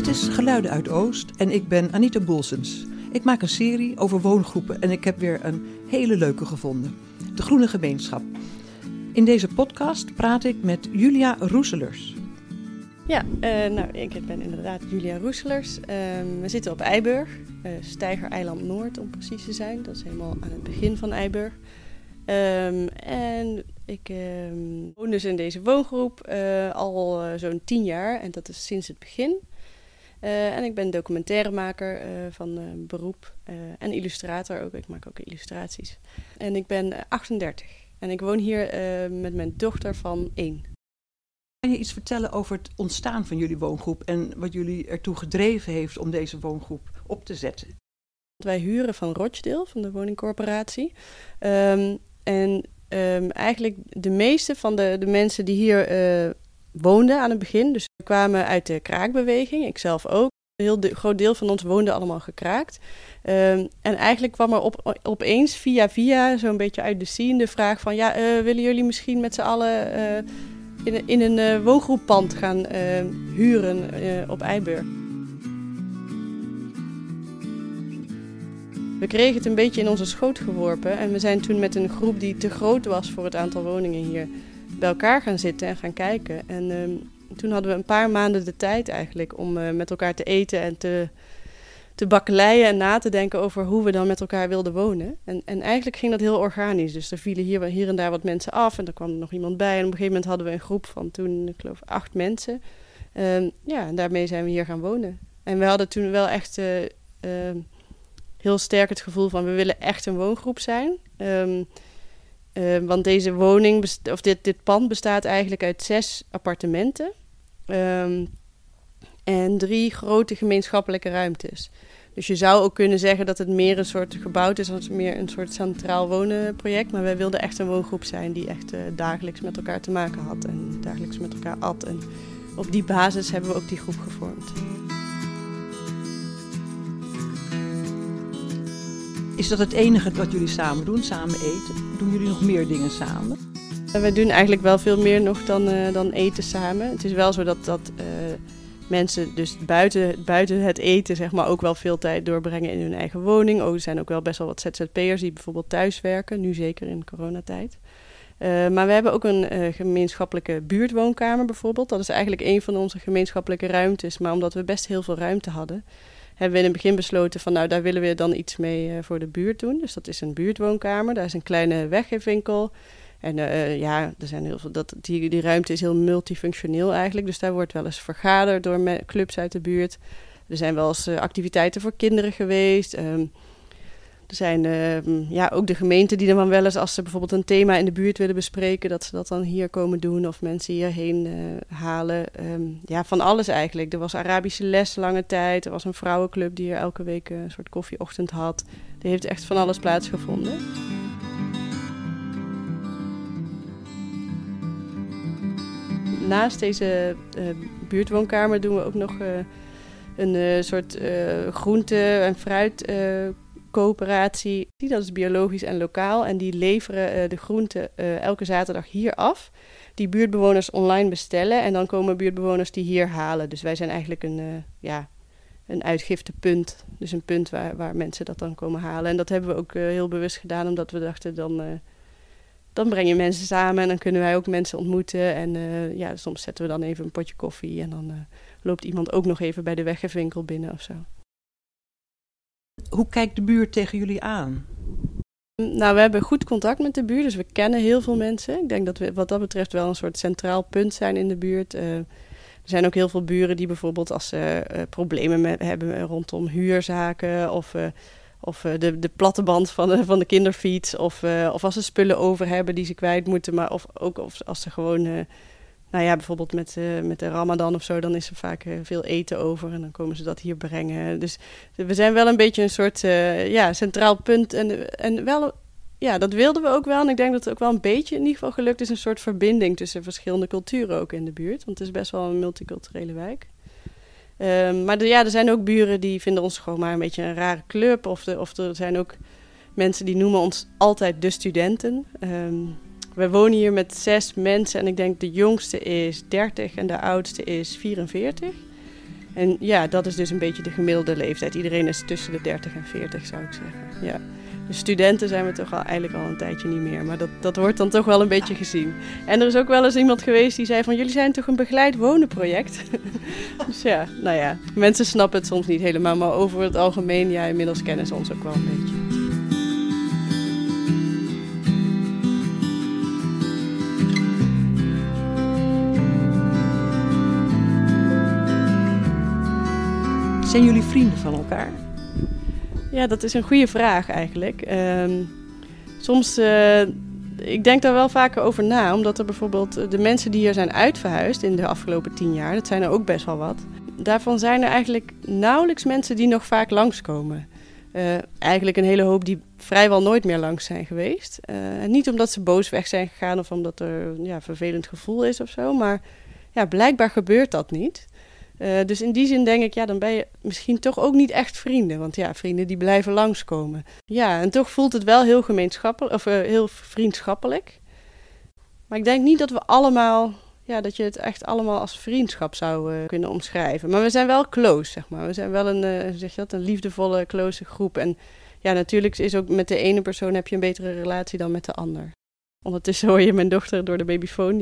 Dit is Geluiden uit Oost en ik ben Anita Boelsens. Ik maak een serie over woongroepen en ik heb weer een hele leuke gevonden. De Groene Gemeenschap. In deze podcast praat ik met Julia Roeselers. Ja, uh, nou, ik ben inderdaad Julia Roeselers. Uh, we zitten op Eiburg, uh, Steiger-eiland Noord om precies te zijn. Dat is helemaal aan het begin van Eiburg. Um, en ik um, woon dus in deze woongroep uh, al zo'n tien jaar en dat is sinds het begin. Uh, en ik ben documentairemaker uh, van uh, beroep en illustrator ook. Ik maak ook illustraties. En ik ben 38 en ik woon hier met mijn dochter van 1. Kan je iets vertellen over het ontstaan van jullie woongroep en wat jullie ertoe gedreven heeft om deze woongroep op te zetten? Wij huren van Rochdale, van de woningcorporatie. Um, en um, eigenlijk de meeste van de, de mensen die hier woonden aan het begin. Dus we kwamen uit de kraakbeweging, ik zelf ook. Een heel groot deel van ons woonde allemaal gekraakt. Um, en eigenlijk kwam er op, opeens via via zo'n beetje uit de scene de vraag van... ja, uh, willen jullie misschien met z'n allen uh, in, in een uh, woongroeppand gaan huren op Eiburg? We kregen het een beetje in onze schoot geworpen en we zijn toen met een groep die te groot was voor het aantal woningen hier bij elkaar gaan zitten en gaan kijken. En um, toen hadden we een paar maanden de tijd eigenlijk om uh, met elkaar te eten en te, te bakkeleien en na te denken over hoe we dan met elkaar wilden wonen. En, en eigenlijk ging dat heel organisch. Dus er vielen hier, hier en daar wat mensen af en er kwam er nog iemand bij. En op een gegeven moment hadden we een groep van toen, ik geloof, acht mensen. Um, ja, en daarmee zijn we hier gaan wonen. En we hadden toen wel echt uh, uh, heel sterk het gevoel van we willen echt een woongroep zijn. Uh, want deze woning, of dit, dit pand bestaat eigenlijk uit zes appartementen. Um, en drie grote gemeenschappelijke ruimtes. Dus je zou ook kunnen zeggen dat het meer een soort gebouwd is als meer een soort centraal wonenproject. Maar wij wilden echt een woongroep zijn die echt uh, dagelijks met elkaar te maken had en dagelijks met elkaar at. En op die basis hebben we ook die groep gevormd. Is dat het enige wat jullie samen doen, samen eten? Doen jullie nog meer dingen samen? We doen eigenlijk wel veel meer nog dan, uh, dan eten samen. Het is wel zo dat, dat uh, mensen dus buiten, buiten het eten zeg maar, ook wel veel tijd doorbrengen in hun eigen woning. Oh, er zijn ook wel best wel wat ZZP'ers die bijvoorbeeld thuis werken, nu zeker in coronatijd. Uh, maar we hebben ook een gemeenschappelijke buurtwoonkamer bijvoorbeeld. Dat is eigenlijk een van onze gemeenschappelijke ruimtes. Maar omdat we best heel veel ruimte hadden, hebben we in het begin besloten van nou daar willen we dan iets mee uh, voor de buurt doen. Dus dat is een buurtwoonkamer, daar is een kleine weggeefwinkel. En uh, ja, er zijn heel veel, dat, die, die ruimte is heel multifunctioneel eigenlijk. Dus daar wordt wel eens vergaderd door clubs uit de buurt. Er zijn wel eens activiteiten voor kinderen geweest. Um, er zijn uh, ja, ook de gemeenten die dan wel eens, als ze bijvoorbeeld een thema in de buurt willen bespreken, dat ze dat dan hier komen doen of mensen hierheen uh, halen. Um, ja, van alles eigenlijk. Er was Arabische les lange tijd. Er was een vrouwenclub die hier elke week een soort koffieochtend had. Er heeft echt van alles plaatsgevonden. Naast deze uh, buurtwoonkamer doen we ook nog een soort groente- en fruit coöperatie. Dat is biologisch en lokaal. En die leveren uh, de groenten uh, elke zaterdag hier af. Die buurtbewoners online bestellen. En dan komen buurtbewoners die hier halen. Dus wij zijn eigenlijk een, uh, ja, een uitgiftepunt. Dus een punt waar, waar mensen dat dan komen halen. En dat hebben we ook heel bewust gedaan. Omdat we dachten dan... dan breng je mensen samen en dan kunnen wij ook mensen ontmoeten. En ja, soms zetten we dan even een potje koffie. En dan loopt iemand ook nog even bij de weggeefwinkel binnen of zo. Hoe kijkt de buurt tegen jullie aan? Nou, we hebben goed contact met de buurt, dus we kennen heel veel mensen. Ik denk dat we wat dat betreft wel een soort centraal punt zijn in de buurt. Uh, er zijn ook heel veel buren die bijvoorbeeld als ze uh, problemen hebben rondom huurzaken of, uh, of de, de platte band van de, van de kinderfiets of, of als ze spullen over hebben die ze kwijt moeten, maar of ook of als ze gewoon nou ja, bijvoorbeeld met, uh, met de Ramadan of zo, dan is er vaak uh, veel eten over en dan komen ze dat hier brengen. Dus we zijn wel een beetje een soort uh, ja, centraal punt. En, en wel, ja, dat wilden we ook wel. En ik denk dat het ook wel een beetje in ieder geval gelukt is, een soort verbinding tussen verschillende culturen ook in de buurt. Want het is best wel een multiculturele wijk. Um, maar ja, er zijn ook buren die vinden ons gewoon maar een beetje een rare club. Of, de, of er zijn ook mensen die noemen ons altijd de studenten. Um, we wonen hier met zes mensen en ik denk de jongste is 30 en de oudste is 44. En ja, dat is dus een beetje de gemiddelde leeftijd. Iedereen is tussen de 30 en 40, zou ik zeggen. Ja. De studenten zijn we toch al, eigenlijk al een tijdje niet meer. Maar dat, dat wordt dan toch wel een beetje gezien. En er is ook wel eens iemand geweest die zei van... jullie zijn toch een begeleid wonenproject? dus ja, nou ja. Mensen snappen het soms niet helemaal. Maar over het algemeen, ja, inmiddels kennen ze ons ook wel een beetje. Zijn jullie vrienden van elkaar? Ja, dat is een goede vraag eigenlijk. Ehm, soms, uh, ik denk daar wel vaker over na, omdat er bijvoorbeeld de mensen die hier zijn uitverhuisd in de afgelopen tien jaar, dat zijn er ook best wel wat. Daarvan zijn er eigenlijk nauwelijks mensen die nog vaak langskomen. Uh, eigenlijk een hele hoop die vrijwel nooit meer langs zijn geweest. Uh, niet omdat ze boos weg zijn gegaan of omdat er ja, een vervelend gevoel is of zo, maar ja, blijkbaar gebeurt dat niet. Uh, dus in die zin denk ik, ja, dan ben je misschien toch ook niet echt vrienden. Want ja, vrienden die blijven langskomen. Ja, en toch voelt het wel heel gemeenschappelijk, of uh, heel vriendschappelijk. Maar ik denk niet dat we allemaal, ja, dat je het echt allemaal als vriendschap zou uh, kunnen omschrijven. Maar we zijn wel close, zeg maar. We zijn wel een, zeg je dat, een liefdevolle, close groep. En ja, natuurlijk is ook met de ene persoon heb je een betere relatie dan met de ander. Ondertussen hoor je mijn dochter door de babyfoon.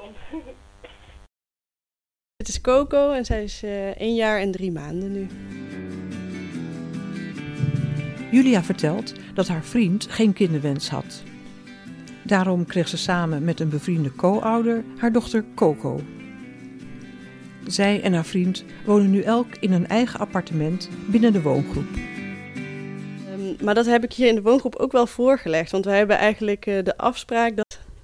Om. Het is Coco en zij is uh, één jaar en drie maanden nu. Julia vertelt dat haar vriend geen kinderwens had. Daarom kreeg ze samen met een bevriende co-ouder haar dochter Coco. Zij en haar vriend wonen nu elk in een eigen appartement binnen de woongroep. Um, maar dat heb ik hier in de woongroep ook wel voorgelegd. Want wij hebben eigenlijk uh, de afspraak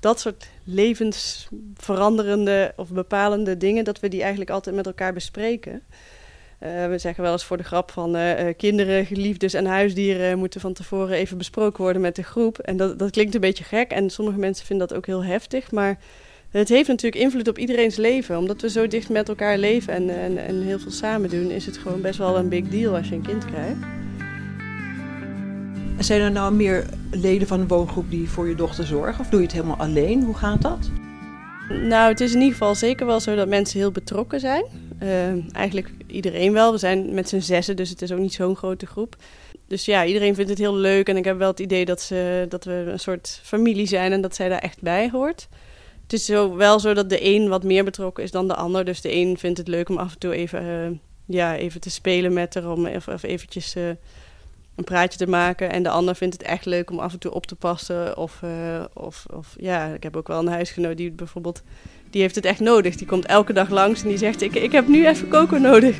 dat soort levensveranderende of bepalende dingen, dat we die eigenlijk altijd met elkaar bespreken. Uh, we zeggen wel eens voor de grap van uh, kinderen, geliefdes en huisdieren moeten van tevoren even besproken worden met de groep. En dat, dat klinkt een beetje gek en sommige mensen vinden dat ook heel heftig, maar het heeft natuurlijk invloed op iedereen's leven. Omdat we zo dicht met elkaar leven en, en, en heel veel samen doen, is het gewoon best wel een big deal als je een kind krijgt. Zijn er nou meer leden van een woongroep die voor je dochter zorgen? Of doe je het helemaal alleen? Hoe gaat dat? Nou, het is in ieder geval zeker wel zo dat mensen heel betrokken zijn. Uh, eigenlijk iedereen wel. We zijn met z'n zessen, dus het is ook niet zo'n grote groep. Dus ja, iedereen vindt het heel leuk. En ik heb wel het idee dat, ze, dat we een soort familie zijn en dat zij daar echt bij hoort. Het is zo, wel zo dat de een wat meer betrokken is dan de ander. Dus de een vindt het leuk om af en toe even, uh, ja, even te spelen met haar. Even eventjes... Uh, een praatje te maken. En de ander vindt het echt leuk om af en toe op te passen. Of, uh, of, of ja, ik heb ook wel een huisgenoot die bijvoorbeeld... die heeft het echt nodig. Die komt elke dag langs en die zegt... ik, ik heb nu even koken nodig.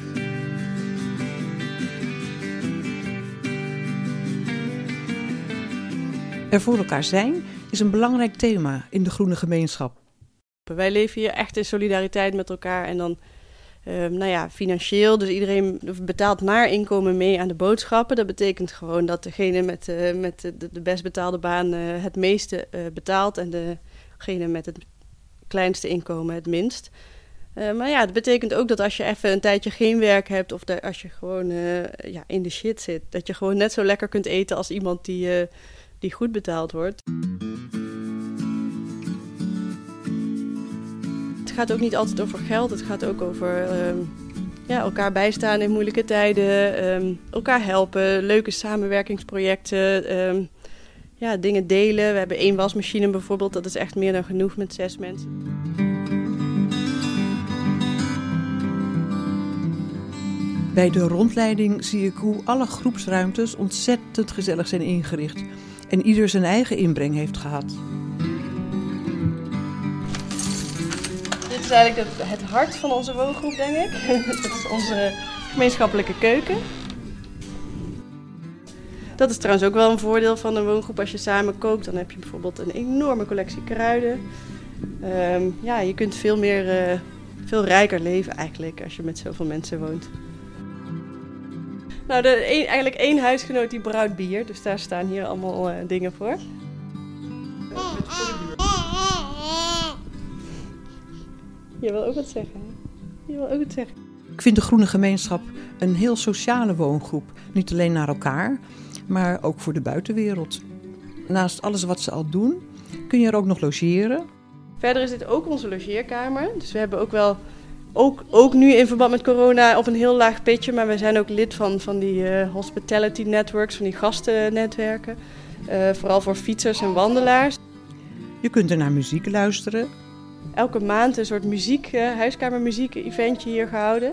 Er voor elkaar zijn is een belangrijk thema in de groene gemeenschap. Wij leven hier echt in solidariteit met elkaar en dan Um, nou ja, financieel. Dus iedereen betaalt naar inkomen mee aan de boodschappen. Dat betekent gewoon dat degene met, uh, met de, de, best betaalde baan uh, het meeste uh, betaalt en degene met het kleinste inkomen het minst. maar ja, dat betekent ook dat als je even een tijdje geen werk hebt of als je gewoon ja, in de shit zit, dat je gewoon net zo lekker kunt eten als iemand die, die goed betaald wordt. Gaat ook niet altijd over geld. Het gaat ook over um, ja, elkaar bijstaan in moeilijke tijden. Um, elkaar helpen. Leuke samenwerkingsprojecten. Um, ja, dingen delen. We hebben één wasmachine bijvoorbeeld. Dat is echt meer dan genoeg met zes mensen. Bij de rondleiding zie ik hoe alle groepsruimtes ontzettend gezellig zijn ingericht en ieder zijn eigen inbreng heeft gehad. Is eigenlijk het, het hart van onze woongroep, denk ik. Dat is onze gemeenschappelijke keuken. Dat is trouwens ook wel een voordeel van een woongroep. Als je samen kookt, dan heb je bijvoorbeeld een enorme collectie kruiden. Um, ja, je kunt veel meer, uh, veel rijker leven eigenlijk als je met zoveel mensen woont. Nou, de, een, eigenlijk één huisgenoot die brouwt bier. Dus daar staan hier allemaal uh, dingen voor. Je wil ook wat zeggen. Je wil ook wat zeggen. Ik vind de groene gemeenschap een heel sociale woongroep. Niet alleen naar elkaar, maar ook voor de buitenwereld. naast alles wat ze al doen, kun je er ook nog logeren. Verder is dit ook onze logeerkamer. Dus we hebben ook wel, ook, ook nu in verband met corona, op een heel laag pitje. Maar we zijn ook lid van, van die uh, hospitality networks, van die gastennetwerken. Uh, vooral voor fietsers en wandelaars. Je kunt er naar muziek luisteren. Elke maand een soort muziek, uh, huiskamermuziek eventje hier gehouden.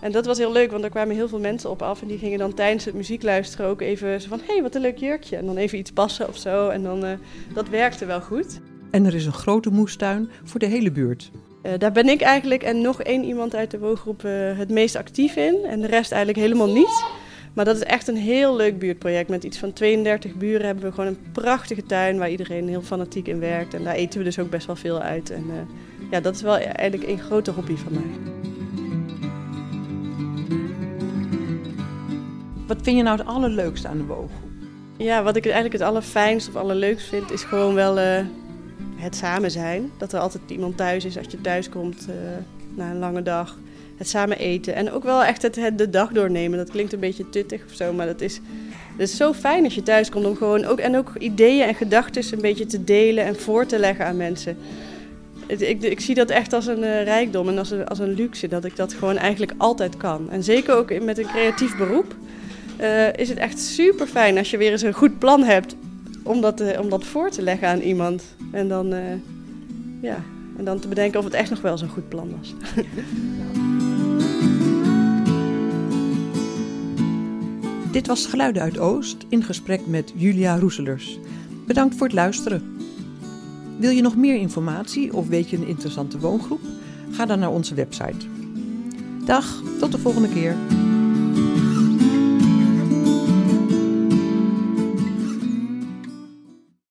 En dat was heel leuk, want er kwamen heel veel mensen op af. En die gingen dan tijdens het muziek luisteren ook even zo van... hé, hey, wat een leuk jurkje. En dan even iets passen of zo. En dan, uh, dat werkte wel goed. En er is een grote moestuin voor de hele buurt. Uh, daar ben ik eigenlijk en nog één iemand uit de woongroep uh, het meest actief in. En de rest eigenlijk helemaal niet. Maar dat is echt een heel leuk buurtproject. Met iets van 32 buren hebben we gewoon een prachtige tuin... waar iedereen heel fanatiek in werkt. En daar eten we dus ook best wel veel uit. En ja, dat is wel eigenlijk een grote hobby van mij. Wat vind je nou het allerleukste aan de woongroep? Ja, wat ik eigenlijk het allerfijnst of allerleukst vind, is gewoon wel uh, het samen zijn. Dat er altijd iemand thuis is als je thuis komt uh, na een lange dag. Het samen eten en ook wel echt het, de dag doornemen. Dat klinkt een beetje tuttig of zo, maar dat is, dat is zo fijn als je thuis komt om gewoon ook, en ook ideeën en gedachten een beetje te delen en voor te leggen aan mensen. Ik, ik, zie dat echt als een uh, rijkdom en als een, als een luxe, dat ik dat gewoon eigenlijk altijd kan. En zeker ook met een creatief beroep uh, is het echt super fijn als je weer eens een goed plan hebt om dat, uh, om dat voor te leggen aan iemand. En dan, ja, en dan te bedenken of het echt nog wel zo'n goed plan was. Dit was Geluiden uit Oost in gesprek met Julia Roeselers. Bedankt voor het luisteren. Wil je nog meer informatie of weet je een interessante woongroep? Ga dan naar onze website. Dag, tot de volgende keer.